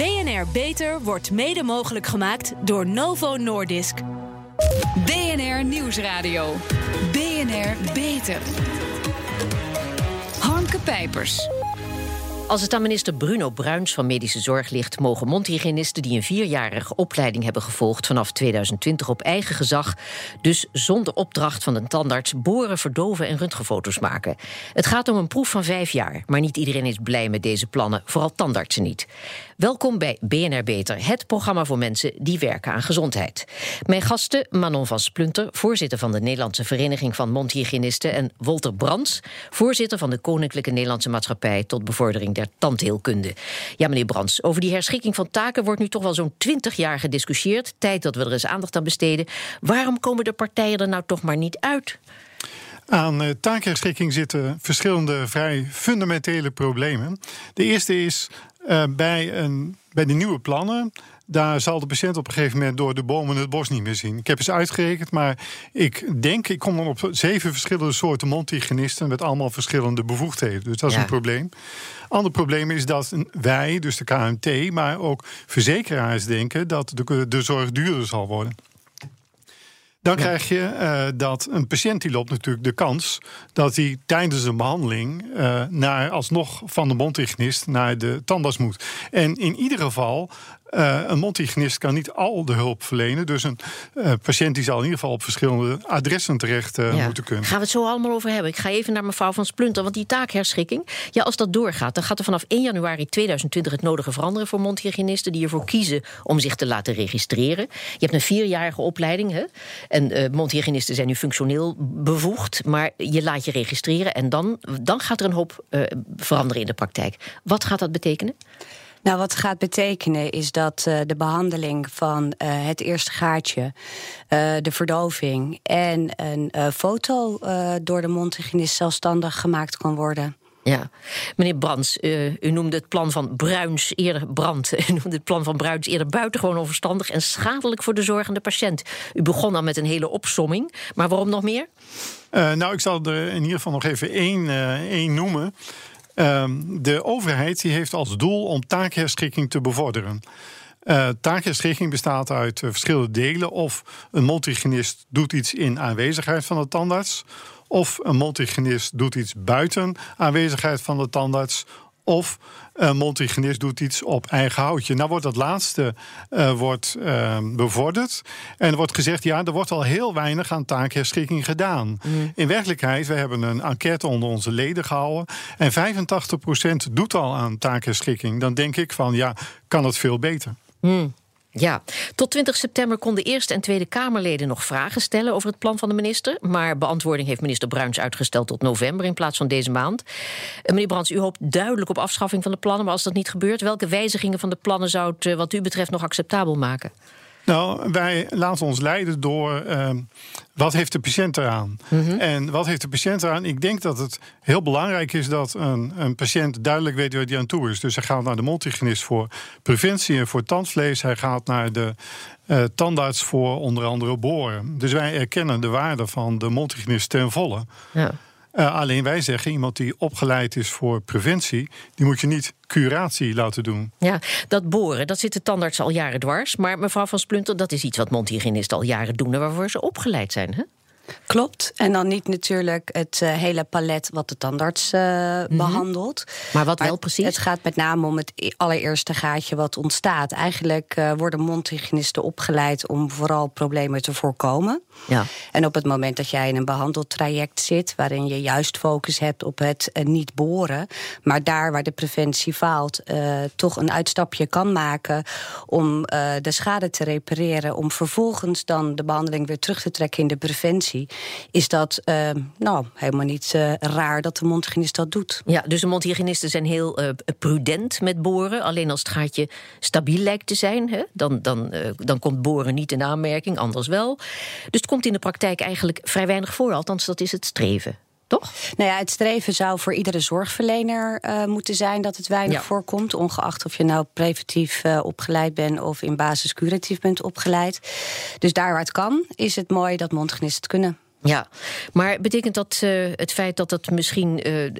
BNR Beter wordt mede mogelijk gemaakt door Novo Nordisk. BNR Nieuwsradio. BNR Beter. Hanke Pijpers. Als het aan minister Bruno Bruins van Medische Zorg ligt, mogen mondhygiënisten die een vierjarige opleiding hebben gevolgd vanaf 2020 op eigen gezag, dus zonder opdracht van een tandarts, boren, verdoven en röntgenfoto's maken. Het gaat om een proef van vijf jaar, maar niet iedereen is blij met deze plannen, vooral tandartsen niet. Welkom bij BNR Beter, het programma voor mensen die werken aan gezondheid. Mijn gasten Manon van Splunter, voorzitter van de Nederlandse Vereniging van Mondhygiënisten, en Wolter Brands, voorzitter van de Koninklijke Nederlandse Maatschappij tot bevordering der tandheelkunde. Ja, meneer Brands, over die herschikking van taken wordt nu toch wel zo'n twintig jaar gediscussieerd. Tijd dat we er eens aandacht aan besteden. Waarom komen de partijen er nou toch maar niet uit? Aan uh, taakherschikking zitten verschillende vrij fundamentele problemen. De eerste is uh, bij, een, bij de nieuwe plannen daar zal de patiënt op een gegeven moment door de bomen het bos niet meer zien. Ik heb eens uitgerekend, maar ik denk, ik kom dan op zeven verschillende soorten mondhygiënisten met allemaal verschillende bevoegdheden. Dus dat is een probleem. Ander probleem is dat wij, dus de KMT, maar ook verzekeraars denken dat de, de zorg duurder zal worden. Dan krijg je uh, dat een patiënt die loopt natuurlijk de kans dat hij tijdens een behandeling uh, naar alsnog van de mondhygiënist naar de tandarts moet. En in ieder geval uh, een mondhygiënist kan niet al de hulp verlenen. Dus een uh, patiënt die zal in ieder geval op verschillende adressen terecht uh, ja. moeten kunnen. Gaan we het zo allemaal over hebben. Ik ga even naar mevrouw van Splunter. Want die taakherschikking, ja, als dat doorgaat... dan gaat er vanaf 1 januari 2020 het nodige veranderen voor mondhygiënisten... die ervoor kiezen om zich te laten registreren. Je hebt een vierjarige opleiding. Hè? En mondhygiënisten zijn nu functioneel bevoegd. Maar je laat je registreren en dan, dan gaat er een hoop veranderen in de praktijk. Wat gaat dat betekenen? Nou, wat gaat betekenen is dat uh, de behandeling van uh, het eerste gaatje, uh, de verdoving en een foto door de mondhygiënist zelfstandig gemaakt kan worden. Ja, meneer Brands, u noemde het plan van Bruins eerder brand. U noemde het plan van Bruins eerder buitengewoon onverstandig en schadelijk voor de zorgende patiënt. U begon dan met een hele opsomming, maar waarom nog meer? nou, ik zal er in ieder geval nog even één, één noemen. Um, de overheid die heeft als doel om taakherschikking te bevorderen. Uh, taakherschikking bestaat uit uh, verschillende delen. Of een multigenist doet iets in aanwezigheid van de tandarts. Of een multigenist doet iets buiten aanwezigheid van de tandarts. Of een multigenist doet iets op eigen houtje. Nou wordt dat laatste uh, wordt, uh, bevorderd. En er wordt gezegd, ja, er wordt al heel weinig aan taakherschikking gedaan. Mm. In werkelijkheid, we hebben een enquête onder onze leden gehouden. En 85% doet al aan taakherschikking. Dan denk ik van, ja, kan het veel beter. Mm. Ja, tot 20 september konden Eerste en Tweede Kamerleden nog vragen stellen over het plan van de minister. Maar beantwoording heeft minister Bruins uitgesteld tot november in plaats van deze maand. Eh, meneer Brands, u hoopt duidelijk op afschaffing van de plannen. Maar als dat niet gebeurt, welke wijzigingen van de plannen zou het eh, wat u betreft nog acceptabel maken? Nou, wij laten ons leiden door uh, wat heeft de patiënt eraan? Mm -hmm. En wat heeft de patiënt eraan? Ik denk dat het heel belangrijk is dat een, een patiënt duidelijk weet waar hij aan toe is. Dus hij gaat naar de multigenist voor preventie en voor tandvlees. Hij gaat naar de uh, tandarts voor onder andere boren. Dus wij erkennen de waarde van de multigenist ten volle. Ja. Uh, alleen wij zeggen, iemand die opgeleid is voor preventie, die moet je niet curatie laten doen. Ja, dat boren, dat zit de tandarts al jaren dwars. Maar mevrouw van Splunter, dat is iets wat mondhygiënisten al jaren doen en waarvoor ze opgeleid zijn. Hè? Klopt. En dan niet natuurlijk het uh, hele palet wat de tandarts uh, mm -hmm. behandelt. Maar wat maar wel precies? Het gaat met name om het e-, allereerste gaatje wat ontstaat. Eigenlijk uh, worden mondhygiënisten opgeleid om vooral problemen te voorkomen. Ja. En op het moment dat jij in een behandeltraject zit... waarin je juist focus hebt op het niet boren... maar daar waar de preventie faalt... toch een uitstapje kan maken om de schade te repareren... om vervolgens dan de behandeling weer terug te trekken in de preventie is dat uh, nou, helemaal niet uh, raar dat de mondhygiënist dat doet. Ja, dus de mondhygiënisten zijn heel uh, prudent met boren. Alleen als het gaatje stabiel lijkt te zijn, hè, dan, dan, dan komt boren niet in aanmerking, anders wel. Dus het komt in de praktijk eigenlijk vrij weinig voor, althans dat is het streven. Toch? Nou ja, het streven zou voor iedere zorgverlener uh, moeten zijn dat het weinig ja. voorkomt. Ongeacht of je nou preventief uh, opgeleid bent of in basis curatief bent opgeleid. Dus daar waar het kan, is het mooi dat mondhygiënisten het kunnen. Ja, maar betekent dat uh, het feit dat dat misschien uh, uh,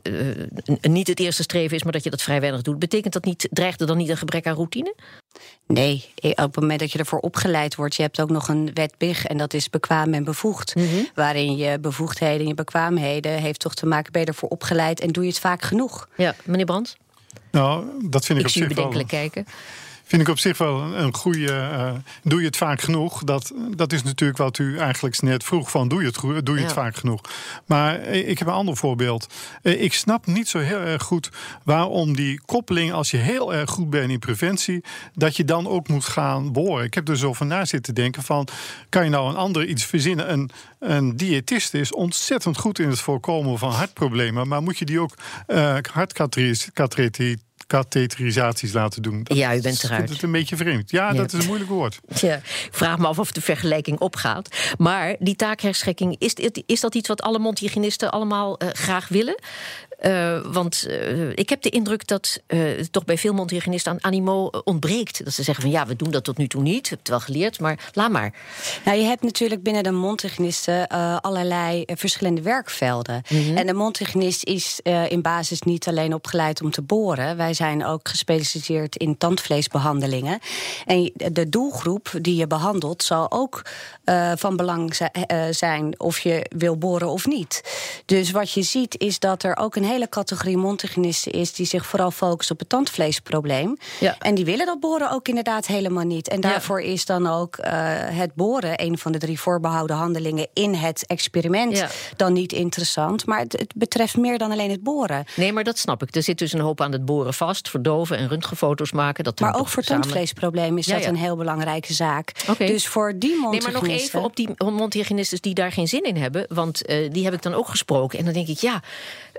niet het eerste streven is, maar dat je dat vrij weinig doet, betekent dat niet, dreigt er dan niet een gebrek aan routine? Nee, op het moment dat je ervoor opgeleid wordt, je hebt ook nog een wet BIG en dat is bekwaam en bevoegd. Mm -hmm. Waarin je bevoegdheden en je bekwaamheden heeft toch te maken, ben je ervoor opgeleid en doe je het vaak genoeg. Ja, meneer Brands? Nou, dat vind ik, ik op zich bedenkelijk wel... kijken. Vind ik op zich wel een goede. Uh, doe je het vaak genoeg? Dat, dat is natuurlijk wat u eigenlijk net vroeg: van doe je het, doe je het vaak genoeg? Maar ik heb een ander voorbeeld. Ik snap niet zo heel erg goed waarom die koppeling, als je heel erg goed bent in preventie, dat je dan ook moet gaan boren. Ik heb er zo van na zitten denken: van kan je nou een ander iets verzinnen? Een, een diëtist is ontzettend goed in het voorkomen van hartproblemen, maar moet je die ook uh, katheterisaties laten doen. Dat ja, u bent eruit. Dat is een beetje vreemd. Ja, dat is een moeilijk woord. Ja, ik vraag me af of de vergelijking opgaat. Maar die taakherschikking, is, is dat iets wat alle mondhygiënisten allemaal uh, graag willen? Uh, want uh, ik heb de indruk dat uh, toch bij veel mondhygiënisten aan animo ontbreekt. Dat ze zeggen van ja, we doen dat tot nu toe niet. We hebben het wel geleerd, maar laat maar. Nou, je hebt natuurlijk binnen de mondhygiënisten allerlei verschillende werkvelden. Mm -hmm. En de mondhygiënist is in basis niet alleen opgeleid om te boren. Wij zijn ook gespecialiseerd in tandvleesbehandelingen. En de doelgroep die je behandelt zal ook van belang zijn of je wil boren of niet. Dus wat je ziet is dat er ook een hele categorie mondhygiënisten is die zich vooral focussen op het tandvleesprobleem. Ja. En die willen dat boren ook inderdaad helemaal niet. En daarvoor is dan ook uh, het boren, een van de drie voorbehouden handelingen in het experiment, ja. dan niet interessant. Maar het, het, betreft meer dan alleen het boren. Nee, maar dat snap ik. Er zit dus een hoop aan het boren vast, verdoven en röntgenfoto's maken. Dat maar ook voor tandvleesprobleem is dat een heel belangrijke zaak. Okay. Dus voor die mondhygiënisten... Nee, maar nog even op die mondhygiënisten die daar geen zin in hebben. Want uh, die heb ik dan ook gesproken. En dan denk ik, ja,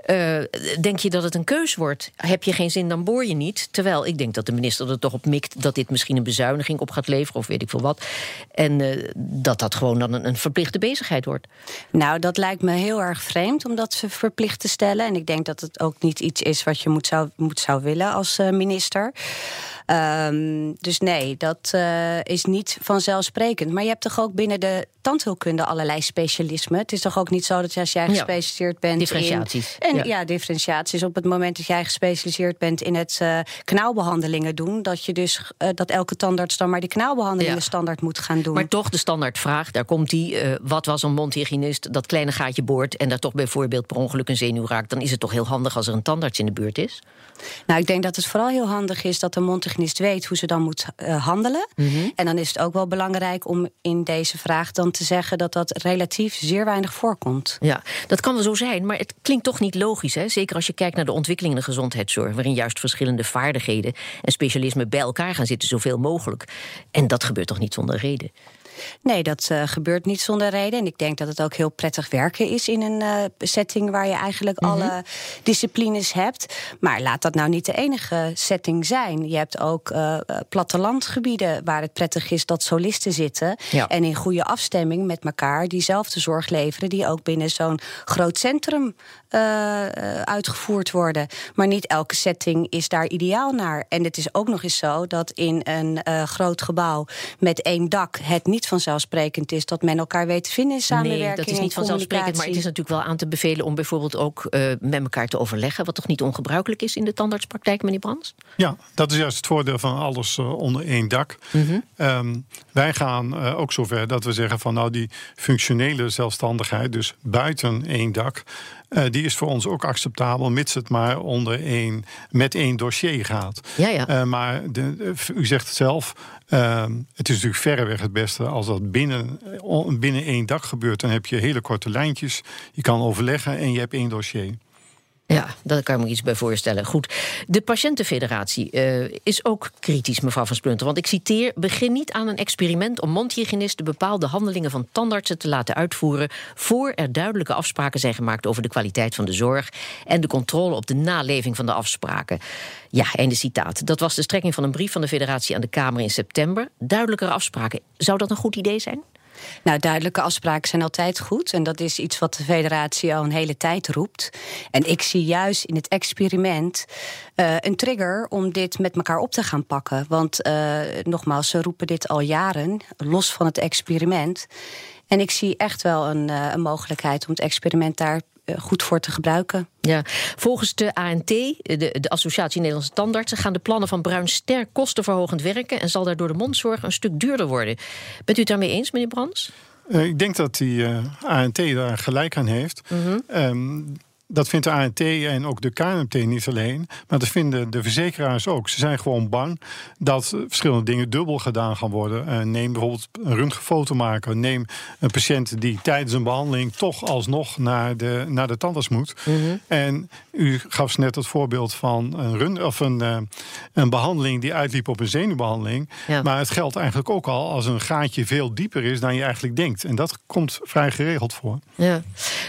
uh, denk je dat het een keus wordt? Heb je geen zin, dan boor je niet. Terwijl ik denk dat de minister er toch op mikt dat dit misschien een bezuiniging op gaat leveren, of weet ik veel wat. En uh, dat dat gewoon dan een, een, verplichte bezigheid wordt. Nou, dat lijkt me heel erg vreemd om dat verplicht te stellen. En ik denk dat het ook niet iets is wat je moet zou, moet zou willen als uh, minister. Um, dus nee, dat uh, is niet vanzelfsprekend. Maar je hebt toch ook binnen de tandheelkunde allerlei specialismen. Het is toch ook niet zo dat als jij gespecialiseerd bent differentiaties. in... En, ja. ja, differentiaties. Op het moment dat jij gespecialiseerd bent in het uh, knauwbehandelingen doen... dat je dus uh, dat elke tandarts dan maar die knauwbehandelingen ja. standaard moet gaan doen. Maar toch de standaardvraag, daar komt die... wat was een mondhygiënist dat kleine gaatje boort... en daar toch bijvoorbeeld per ongeluk een zenuw raakt... dan is het toch heel handig als er een tandarts in de buurt is? Nou, ik denk dat het vooral heel handig is dat de mondhygiënist weet hoe ze dan moet uh, handelen. Mm -hmm. En dan is het ook wel belangrijk om in deze vraag dan te zeggen dat dat relatief zeer weinig voorkomt. Ja, dat kan wel zo zijn, maar het klinkt toch niet logisch. Hè? Zeker als je kijkt naar de ontwikkeling in de gezondheidszorg, waarin juist verschillende vaardigheden en specialismen bij elkaar gaan zitten, zoveel mogelijk. En dat gebeurt toch niet zonder reden? Nee, dat uh, gebeurt niet zonder reden. En ik denk dat het ook heel prettig werken is in een uh, setting waar je eigenlijk mm -hmm. alle disciplines hebt. Maar laat dat nou niet de enige setting zijn. Je hebt ook uh, plattelandgebieden waar het prettig is dat solisten zitten. Ja. En in goede afstemming met elkaar diezelfde zorg leveren, die ook binnen zo'n groot centrum uitgevoerd worden. Maar niet elke setting is daar ideaal naar. En het is ook nog eens zo dat in een groot gebouw met één dak het niet vanzelfsprekend is dat men elkaar weet te vinden in samenwerking. Nee, dat is niet vanzelfsprekend, maar het is natuurlijk wel aan te bevelen om bijvoorbeeld ook uh, met elkaar te overleggen, wat toch niet ongebruikelijk is in de tandartspraktijk, meneer Brands? Ja, dat is juist het voordeel van alles uh, onder één dak. Mm -hmm. um, wij gaan uh, ook zover dat we zeggen van nou die functionele zelfstandigheid, dus buiten één dak. Uh, die is voor ons ook acceptabel, mits het maar onder één, met één dossier gaat. Ja, ja. Uh, maar de, u zegt het zelf, uh, het is natuurlijk verreweg het beste als dat binnen, binnen één dak gebeurt. Dan heb je hele korte lijntjes, je kan overleggen en je hebt één dossier. Ja, daar kan ik me iets bij voorstellen. Goed. De Patiëntenfederatie uh, is ook kritisch, mevrouw Van Splunter. Want ik citeer: begin niet aan een experiment om mondhygiënisten bepaalde handelingen van tandartsen te laten uitvoeren. voor er duidelijke afspraken zijn gemaakt over de kwaliteit van de zorg. en de controle op de naleving van de afspraken. Ja, einde citaat. Dat was de strekking van een brief van de Federatie aan de Kamer in september. Duidelijkere afspraken. Zou dat een goed idee zijn? Nou, duidelijke afspraken zijn altijd goed. En dat is iets wat de federatie al een hele tijd roept. En ik zie juist in het experiment uh, een trigger om dit met elkaar op te gaan pakken. Want uh, nogmaals, ze roepen dit al jaren, los van het experiment. En ik zie echt wel een, uh, een mogelijkheid om het experiment daar goed voor te gebruiken. Ja, volgens de ANT, de, de Associatie Nederlandse Tandartsen, gaan de plannen van Bruin sterk kostenverhogend werken en zal daardoor de mondzorg een stuk duurder worden. Bent u het daarmee eens, meneer Brands? Uh, ik denk dat die uh, ANT daar gelijk aan heeft. Mm -hmm. um, dat vindt de ANT en ook de KNMT niet alleen. Maar dat vinden de verzekeraars ook. Ze zijn gewoon bang dat verschillende dingen dubbel gedaan gaan worden. Uh, neem bijvoorbeeld een röntgenfoto maken. Neem een patiënt die tijdens een behandeling toch alsnog naar de, naar de tandarts moet. Mm -hmm. En u gaf net het voorbeeld van een, run, of een, uh, een behandeling die uitliep op een zenuwbehandeling. Ja. Maar het geldt eigenlijk ook al als een gaatje veel dieper is dan je eigenlijk denkt. En dat komt vrij geregeld voor. Ja.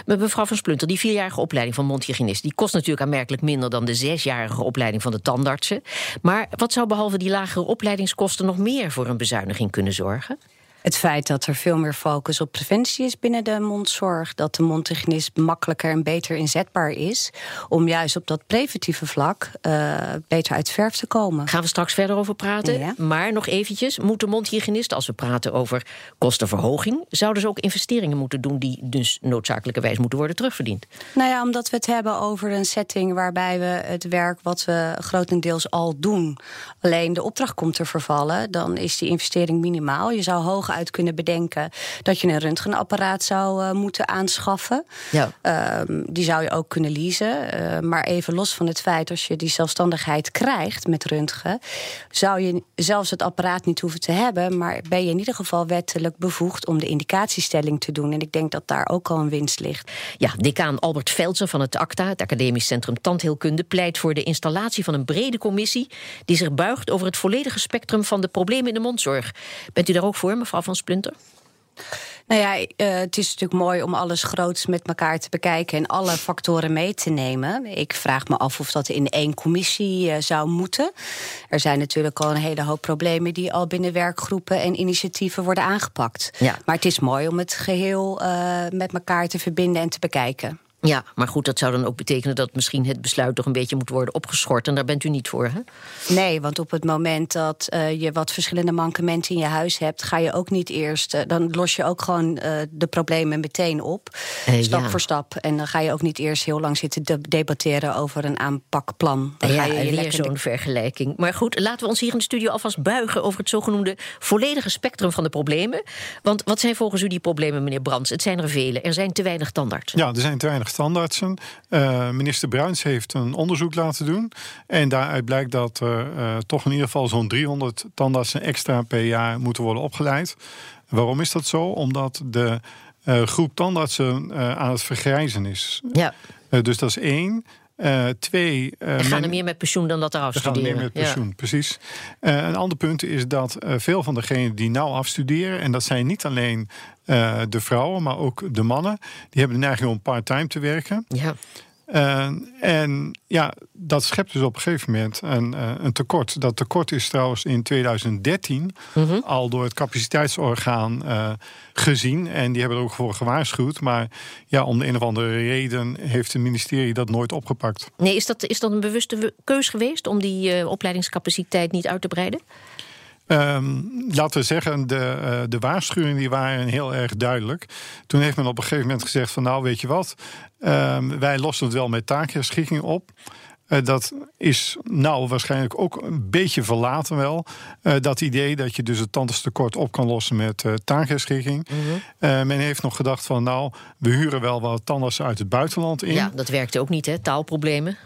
Maar mevrouw van Splunter, die vierjarige opleiding van mondhygiënist... die kost natuurlijk aanmerkelijk minder dan de zesjarige opleiding van de tandartsen. Maar wat zou behalve die lagere opleidingskosten nog meer voor een bezuiniging kunnen zorgen? Het feit dat er veel meer focus op preventie is binnen de mondzorg. Dat de mondhygiënist makkelijker en beter inzetbaar is. Om juist op dat preventieve vlak uh, beter uit verf te komen. Gaan we straks verder over praten. Ja. Maar nog eventjes, moet de mondhygiënist, als we praten over kostenverhoging... zouden ze ook investeringen moeten doen die dus noodzakelijkerwijs moeten worden terugverdiend? Nou ja, omdat we het hebben over een setting waarbij we het werk wat we grotendeels al doen... alleen de opdracht komt te vervallen, dan is die investering minimaal. Je zou hoog uit kunnen bedenken dat je een röntgenapparaat zou uh, moeten aanschaffen. Ja. Uh, die zou je ook kunnen leasen. Uh, maar even los van het feit, als je die zelfstandigheid krijgt met röntgen, zou je zelfs het apparaat niet hoeven te hebben. Maar ben je in ieder geval wettelijk bevoegd om de indicatiestelling te doen. En ik denk dat daar ook al een winst ligt. Ja, decaan Albert Veltzer van het ACTA, het Academisch Centrum Tandheelkunde, pleit voor de installatie van een brede commissie die zich buigt over het volledige spectrum van de problemen in de mondzorg. Bent u daar ook voor, mevrouw van Splinter? Nou ja, uh, het is natuurlijk mooi om alles groots met elkaar te bekijken en alle factoren mee te nemen. Ik vraag me af of dat in één commissie uh, zou moeten. Er zijn natuurlijk al een hele hoop problemen die al binnen werkgroepen en initiatieven worden aangepakt. Ja. Maar het is mooi om het geheel uh, met elkaar te verbinden en te bekijken. Ja, maar goed, dat zou dan ook betekenen dat misschien het besluit toch een beetje moet worden opgeschort. En daar bent u niet voor, hè? Nee, want op het moment dat uh, je wat verschillende mankementen in je huis hebt, ga je ook niet eerst. Uh, dan los je ook gewoon uh, de problemen meteen op. stap ja. voor stap. En dan ga je ook niet eerst heel lang zitten de debatteren over een aanpakplan. Dan ja, ga je weer zo'n vergelijking. Maar goed, laten we ons hier in de studio alvast buigen over het zogenoemde volledige spectrum van de problemen. Want wat zijn volgens u die problemen, meneer Brands? Het zijn er vele. Er zijn te weinig tandartsen. Ja, er zijn te weinig standaardsen. Uh, minister Bruins heeft een onderzoek laten doen. En daaruit blijkt dat er uh, toch in ieder geval zo'n 300 tandartsen extra per jaar moeten worden opgeleid. Waarom is dat zo? Omdat de uh, groep tandartsen aan het vergrijzen is. Ja. dus dat is één. Uh, twee. Uh, er gaan er meer met pensioen dan dat er afstuderen. Er gaan meer met pensioen, ja. precies. Uh, een ander punt is dat veel van degenen die nou afstuderen, en dat zijn niet alleen de vrouwen, maar ook de mannen, die hebben de neiging om part-time te werken. Ja. Uh, en ja, dat schept dus op een gegeven moment een, uh, een tekort. Dat tekort is trouwens in 2013 mm -hmm. al door het capaciteitsorgaan uh, gezien. En die hebben er ook voor gewaarschuwd. Maar ja, om de een of andere reden heeft het ministerie dat nooit opgepakt. Nee, is dat, is dat een bewuste keus geweest om die opleidingscapaciteit niet uit te breiden? Um, laten we zeggen, de, uh, de waarschuwingen die waren heel erg duidelijk. Toen heeft men op een gegeven moment gezegd van nou weet je wat, um, wij lossen het wel met taakherschikking op. Uh, dat is nou waarschijnlijk ook een beetje verlaten wel. Uh, dat idee dat je dus het tandartstekort op kan lossen met uh, taakherschikking. Mm -hmm. men heeft nog gedacht van nou, we huren wel wat tandartsen uit het buitenland in. Ja, dat werkte ook niet hè, taalproblemen.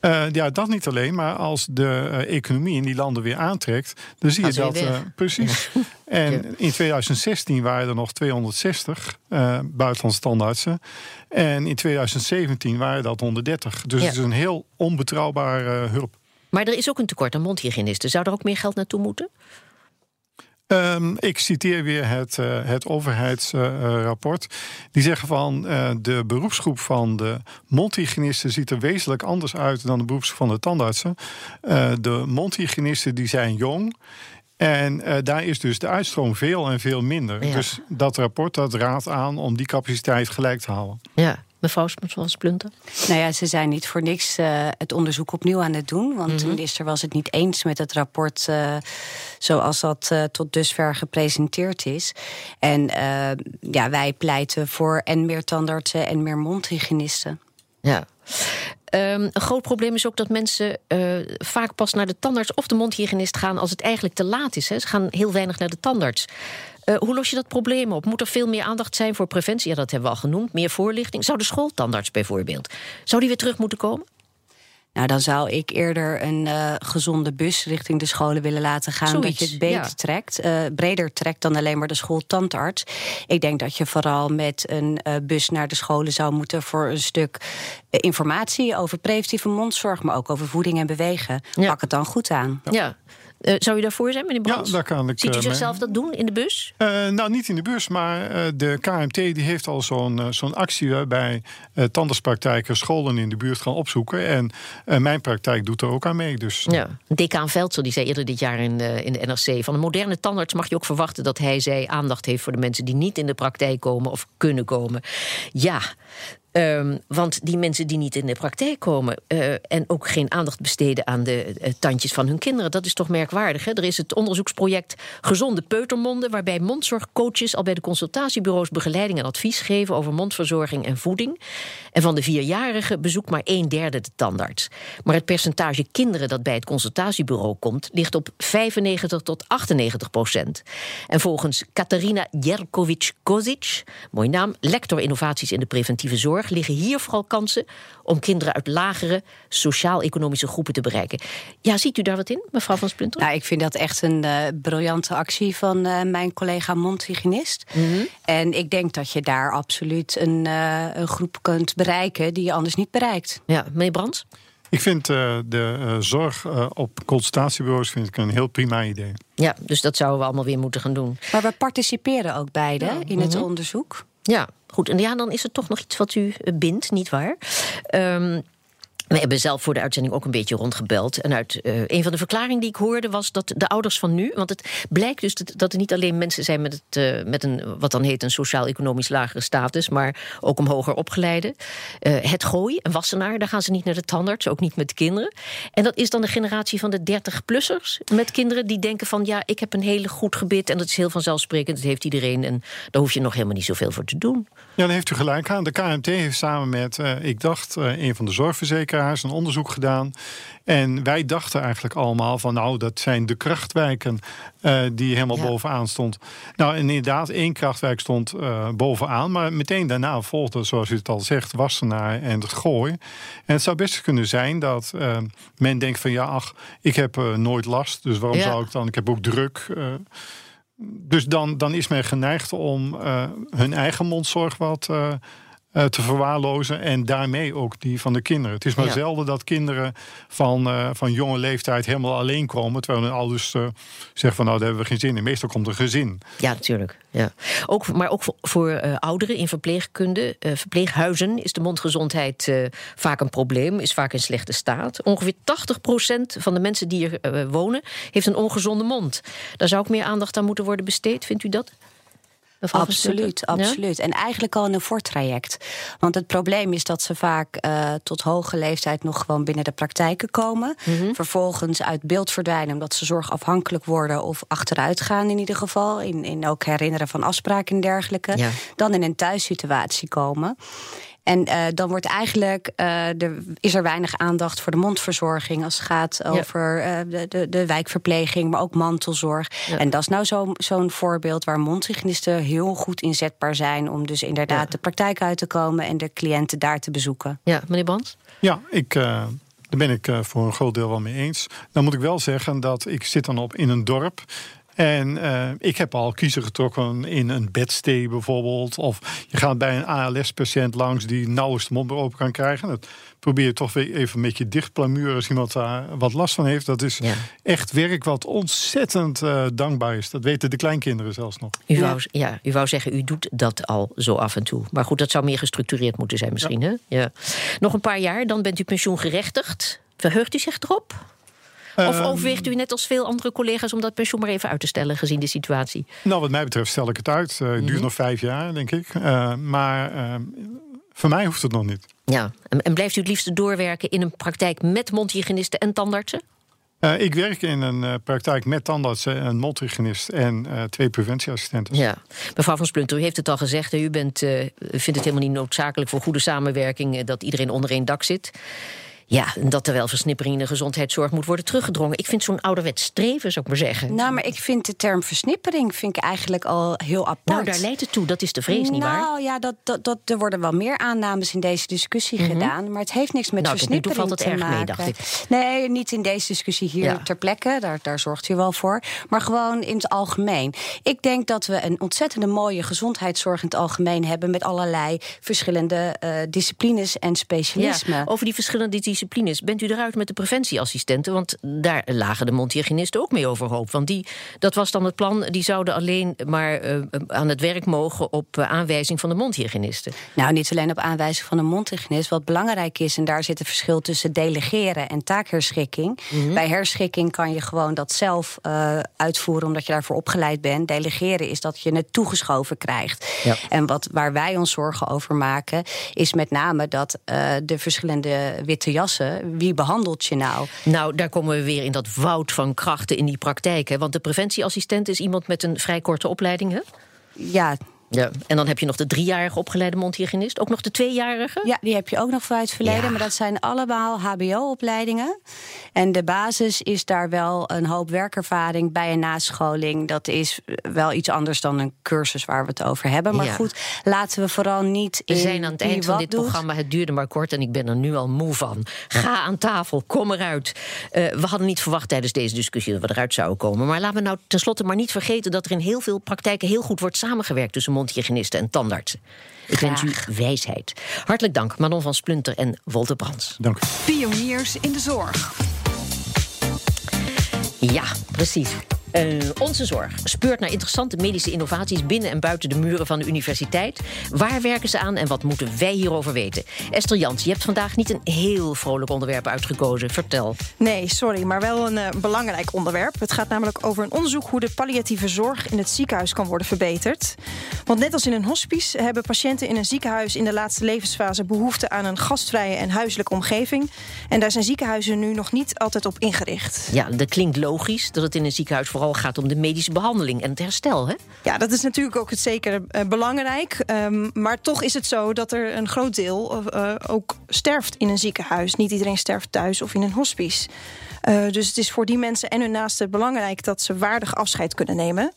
Uh, ja, dat niet alleen, maar als de uh, economie in die landen weer aantrekt, dan zie je dat. Uh, precies. en in 2016 waren er nog 260 buitenlandse standaardsen. En in 2017 waren dat 130. Dus ja. het is een heel onbetrouwbare hulp. Maar er is ook een tekort aan mondhygiënisten. Zou er ook meer geld naartoe moeten? Um, ik citeer weer het, uh, het overheidsrapport. Uh, die zeggen van uh, de beroepsgroep van de mondhygiënisten ziet er wezenlijk anders uit dan de beroepsgroep van de tandartsen. de mondhygiënisten die zijn jong. En uh, daar is dus de uitstroom veel en veel minder. Dus dat rapport dat raadt aan om die capaciteit gelijk te houden. Ja. Mevrouw Splunter? Nou ja, ze zijn niet voor niks uh, het onderzoek opnieuw aan het doen. Want mm -hmm. de minister was het niet eens met het rapport uh, zoals dat uh, tot dusver gepresenteerd is. En ja, wij pleiten voor en meer tandartsen en meer mondhygiënisten. Ja. Um, een groot probleem is ook dat mensen uh, vaak pas naar de tandarts of de mondhygiënist gaan als het eigenlijk te laat is. Hè. Ze gaan heel weinig naar de tandarts. Uh, hoe los je dat probleem op? Moet er veel meer aandacht zijn voor preventie? Ja, dat hebben we al genoemd. Meer voorlichting. Zou de schooltandarts bijvoorbeeld, zou die weer terug moeten komen? Nou, dan zou ik eerder een uh, gezonde bus richting de scholen willen laten gaan. Zoiets, dat je het beter ja. trekt, uh, breder trekt dan alleen maar de schooltandarts. Ik denk dat je vooral met een uh, bus naar de scholen zou moeten voor een stuk informatie over preventieve mondzorg, maar ook over voeding en bewegen. Ja. Pak het dan goed aan. Ja. Uh, zou u daarvoor zijn, meneer Brands? Ja, daar kan ik. Ziet u uh, zichzelf dat doen in de bus? Uh, nou, niet in de bus, maar de KMT die heeft al zo'n zo'n actie waarbij tandartspraktijken scholen in de buurt gaan opzoeken. En mijn praktijk doet er ook aan mee. Dus, ja. Decaan Veldsel die zei eerder dit jaar in, in de NRC: van een moderne tandarts mag je ook verwachten dat hij zij aandacht heeft voor de mensen die niet in de praktijk komen of kunnen komen. Ja. Um, want die mensen die niet in de praktijk komen uh, en ook geen aandacht besteden aan de uh, tandjes van hun kinderen, dat is toch merkwaardig. Hè? Er is het onderzoeksproject Gezonde Peutermonden, waarbij mondzorgcoaches al bij de consultatiebureaus begeleiding en advies geven over mondverzorging en voeding. En van de vierjarigen bezoekt maar een derde de tandarts. Maar het percentage kinderen dat bij het consultatiebureau komt, ligt op 95 tot 98 procent. En volgens Katarina Jerkovic-Kozic, mooi naam, lector innovaties in de preventieve zorg liggen hier vooral kansen om kinderen uit lagere sociaal-economische groepen te bereiken. Ja, ziet u daar wat in, mevrouw van Splunter? Nou, ik vind dat echt een uh, briljante actie van uh, mijn collega mondhygiënist. Mhm. Mm -hmm. En ik denk dat je daar absoluut een, uh, een groep kunt bereiken die je anders niet bereikt. Ja, meneer Brands? Ik vind uh, de uh, zorg uh, op consultatiebureaus vind ik een heel prima idee. Ja, dus dat zouden we allemaal weer moeten gaan doen. Maar we participeren ook beide ja. in het Mhm. onderzoek. Ja, goed. En ja, dan is er toch nog iets wat u eh, bindt, niet waar? Um, we hebben zelf voor de uitzending ook een beetje rondgebeld. En uit uh, een van de verklaringen die ik hoorde was dat de ouders van nu. Want het blijkt dus dat, dat er niet alleen mensen zijn met, het, uh, met een, wat dan heet een sociaal-economisch lagere status. maar ook om hoger opgeleide. Uh, het gooi, een wassenaar, daar gaan ze niet naar de tandarts, ook niet met kinderen. En dat is dan de generatie van de 30-plussers met kinderen die denken van ja, ik heb een hele goed gebit en dat is heel vanzelfsprekend, dat heeft iedereen en daar hoef je nog helemaal niet zoveel voor te doen. Ja, daar heeft u gelijk aan. De KMT heeft samen met, ik dacht, een van de zorgverzekeraars een onderzoek gedaan. En wij dachten eigenlijk allemaal van nou, dat zijn de krachtwijken uh, die helemaal ja. bovenaan stond. Nou, inderdaad, één krachtwijk stond uh, bovenaan, maar meteen daarna volgde, zoals u het al zegt, Wassenaar en het Gooi. En het zou best kunnen zijn dat uh, men denkt van ja, ach, ik heb nooit last, dus waarom ja. zou ik dan? Ik heb ook druk. Dus dan, dan is men geneigd om hun eigen mondzorg wat uh, uh, te verwaarlozen. En daarmee ook die van de kinderen. Het is maar ja. zelden dat kinderen van, uh, van jonge leeftijd helemaal alleen komen. Terwijl hun ouders uh, zeggen van nou, daar hebben we geen zin in. Meestal komt een gezin. Ja, natuurlijk. Ja. Ook, maar ook voor, voor ouderen in verpleegkunde, verpleeghuizen is de mondgezondheid vaak een probleem. Is vaak in slechte staat. Ongeveer 80% van de mensen die er wonen heeft een ongezonde mond. Daar zou ook meer aandacht aan moeten worden besteed. Vindt u dat? Absoluut, absoluut. Ja? En eigenlijk al in een voortraject. Want het probleem is dat ze vaak uh, tot hoge leeftijd nog gewoon binnen de praktijken komen. Mm -hmm. Vervolgens uit beeld verdwijnen omdat ze zorgafhankelijk worden of achteruit gaan in ieder geval. In, in ook herinneren van afspraken en dergelijke. Ja. Dan in een thuissituatie komen. En uh, dan wordt eigenlijk, uh, er, is er weinig aandacht voor de mondverzorging als het gaat over ja. uh, de, de, de, wijkverpleging, maar ook mantelzorg. Ja. En dat is nou zo'n zo voorbeeld waar mondhygiënisten heel goed inzetbaar zijn om dus inderdaad ja. de praktijk uit te komen en de cliënten daar te bezoeken. Ja, meneer Bans? Ja, ik. Daar ben ik voor een groot deel wel mee eens. Dan moet ik wel zeggen dat ik zit dan op in een dorp. En uh, ik heb al kiezen getrokken in een bedstee bijvoorbeeld. Of je gaat bij een ALS-patiënt langs die nauwelijks de mond open kan krijgen. Dat probeer je toch weer even met je dichtplamuur als iemand daar wat last van heeft. Dat is ja. echt werk wat ontzettend uh, dankbaar is. Dat weten de kleinkinderen zelfs nog. U wou, ja, u wou zeggen, u doet dat al zo af en toe. Maar goed, dat zou meer gestructureerd moeten zijn misschien. Ja. Hè? Ja. Nog een paar jaar, dan bent u pensioengerechtigd. Verheugt u zich erop? Of overweegt u net als veel andere collega's om dat pensioen maar even uit te stellen, gezien de situatie? Nou, wat mij betreft stel ik het uit. Uh, het duurt mhm. nog vijf jaar, denk ik. Uh, maar ehm, voor mij hoeft het nog niet. Ja, en, blijft u het liefst doorwerken in een praktijk met mondhygiënisten en tandartsen? Uh, ik werk in een uh, praktijk met tandartsen, een mondhygiënist en uh, twee preventieassistenten. Ja, mevrouw van Splunter, u heeft het al gezegd. U bent, vindt het helemaal niet noodzakelijk voor goede samenwerking dat iedereen onder één dak zit. Ja, dat er wel versnippering in de gezondheidszorg moet worden teruggedrongen. Ik vind zo'n ouderwets streven, zou ik maar zeggen. Nou, maar ik vind de term versnippering vind ik eigenlijk al heel apart. Nou, daar leidt het toe. Dat is de vrees, niet waar? Nou ja, dat, dat, dat, er worden wel meer aannames in deze discussie mhm. gedaan. Maar het heeft niks met nou, versnippering valt het te erg maken. Mee, dacht ik. Nee, niet in deze discussie hier ter plekke. Daar, daar zorgt u wel voor. Maar gewoon in het algemeen. Ik denk dat we een ontzettende mooie gezondheidszorg in het algemeen hebben. Met allerlei verschillende uh, disciplines en specialismen. Ja, over die verschillende disciplines disciplines. Bent u eruit met de preventieassistenten? Want daar lagen de mondhygiënisten ook mee overhoop. Want die, dat was dan het plan, die zouden alleen maar uh, aan het werk mogen op uh, aanwijzing van de mondhygiënisten. Nou, niet alleen op aanwijzing van de mondhygiënist. Wat belangrijk is, en daar zit het verschil tussen delegeren en taakherschikking. Mm Bij herschikking kan je gewoon dat zelf uh, uitvoeren omdat je daarvoor opgeleid bent. Delegeren is dat je het toegeschoven krijgt. Ja. En wat, waar wij ons zorgen over maken, is met name dat de verschillende witte jas wie behandelt je nou? Nou, daar komen we weer in dat woud van krachten in die praktijk. Hè? Want de preventieassistent is iemand met een vrij korte opleiding, hè? Ja, ja, en dan heb je nog de driejarige opgeleide mondhygiënist. Ook nog de tweejarige? Ja, die heb je ook nog vanuit het verleden. Maar dat zijn allemaal HBO-opleidingen. En de basis is daar wel een hoop werkervaring bij een nascholing. Dat is wel iets anders dan een cursus waar we het over hebben. Maar goed, laten we vooral niet. We zijn aan het eind van dit programma. Het duurde maar kort en ik ben er nu al moe van. Ga aan tafel, kom eruit. Uh, we hadden niet verwacht tijdens deze discussie dat we eruit zouden komen. Maar laten we nou tenslotte maar niet vergeten dat er in heel veel praktijken heel goed wordt samengewerkt tussen mondhygiënisten en tandartsen. Ik wens u wijsheid. Hartelijk dank, Manon van Splunter en Wolter Brands. Dank u. Pioniers in de zorg. Ja, precies. Uh, onze zorg speurt naar interessante medische innovaties binnen en buiten de muren van de universiteit. Waar werken ze aan en wat moeten wij hierover weten? Esther Jans, je hebt vandaag niet een heel vrolijk onderwerp uitgekozen. Vertel. Nee, sorry, maar wel een uh, belangrijk onderwerp. Het gaat namelijk over een onderzoek hoe de palliatieve zorg in het ziekenhuis kan worden verbeterd. Want net als in een hospice hebben patiënten in een ziekenhuis in de laatste levensfase behoefte aan een gastvrije en huiselijke omgeving. En daar zijn ziekenhuizen nu nog niet altijd op ingericht. Ja, dat klinkt logisch dat het in een ziekenhuis vooral gaat om de medische behandeling en het herstel. Hè? Ja, dat is natuurlijk ook het zeker uh, belangrijk. Um, maar toch is het zo dat er een groot deel uh, ook sterft in een ziekenhuis. Niet iedereen sterft thuis of in een hospice. Uh, dus het is voor die mensen en hun naasten belangrijk dat ze waardig afscheid kunnen nemen.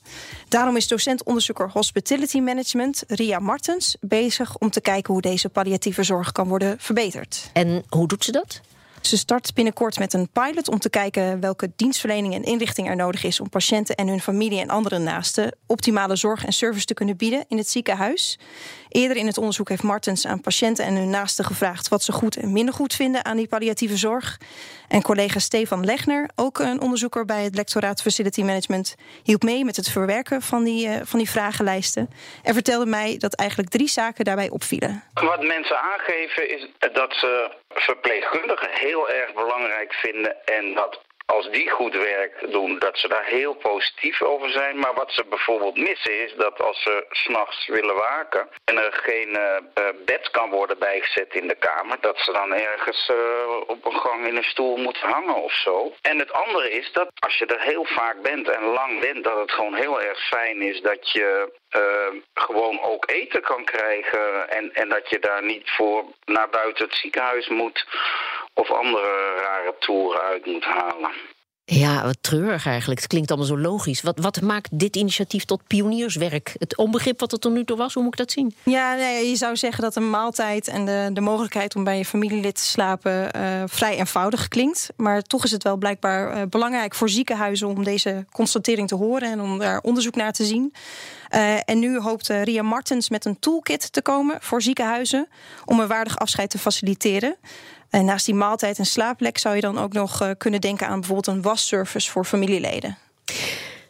Daarom is docent-onderzoeker Hospitality Management Ria Martens bezig om te kijken hoe deze palliatieve zorg kan worden verbeterd. En hoe doet ze dat? Ze start binnenkort met een pilot om te kijken welke dienstverlening en inrichting er nodig is om patiënten en hun familie en andere naasten optimale zorg en service te kunnen bieden in het ziekenhuis. Eerder in het onderzoek heeft Martens aan patiënten en hun naasten gevraagd wat ze goed en minder goed vinden aan die palliatieve zorg. En collega Stefan Legner, ook een onderzoeker bij het lectoraat Facility Management, hielp mee met het verwerken van die, uh, van die vragenlijsten. En vertelde mij dat eigenlijk drie zaken daarbij opvielen. Wat mensen aangeven is dat ze verpleegkundigen heel erg belangrijk vinden en dat als die goed werk doen, dat ze daar heel positief over zijn. Maar wat ze bijvoorbeeld missen is dat als ze s'nachts willen waken en er geen uh, bed kan worden bijgezet in de kamer, dat ze dan ergens uh, op een gang in een stoel moeten hangen of zo. En het andere is dat als je er heel vaak bent en lang bent, dat het gewoon heel erg fijn is dat je gewoon ook eten kan krijgen en, en dat je daar niet voor naar buiten het ziekenhuis moet of andere rare toeren uit moet halen. Ja, wat treurig eigenlijk. Het klinkt allemaal zo logisch. Wat, wat maakt dit initiatief tot pionierswerk? Het onbegrip wat het tot nu toe was, hoe moet ik dat zien? Ja, nee, je zou zeggen dat een maaltijd en de, de mogelijkheid om bij je familielid te slapen uh, vrij eenvoudig klinkt. Maar toch is het wel blijkbaar uh, belangrijk voor ziekenhuizen om deze constatering te horen en om daar onderzoek naar te zien. Uh, en nu hoopt Ria Martens met een toolkit te komen voor ziekenhuizen om een waardig afscheid te faciliteren. En naast die maaltijd en slaapplek zou je dan ook nog uh, kunnen denken aan bijvoorbeeld een wasservice voor familieleden.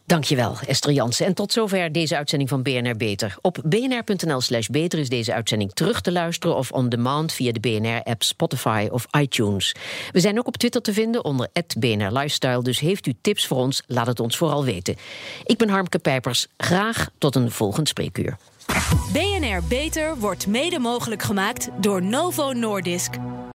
Dankjewel, Esther Jansen. En tot zover deze uitzending van BNR Beter. Op bnr.nl slash beter is deze uitzending terug te luisteren... of on demand via de BNR-app Spotify of iTunes. We zijn ook op Twitter te vinden onder BNR Lifestyle... dus heeft u tips voor ons, laat het ons vooral weten. Ik ben Harmke Pijpers. Graag tot een volgend spreekuur. BNR Beter wordt mede mogelijk gemaakt door Novo Nordisk...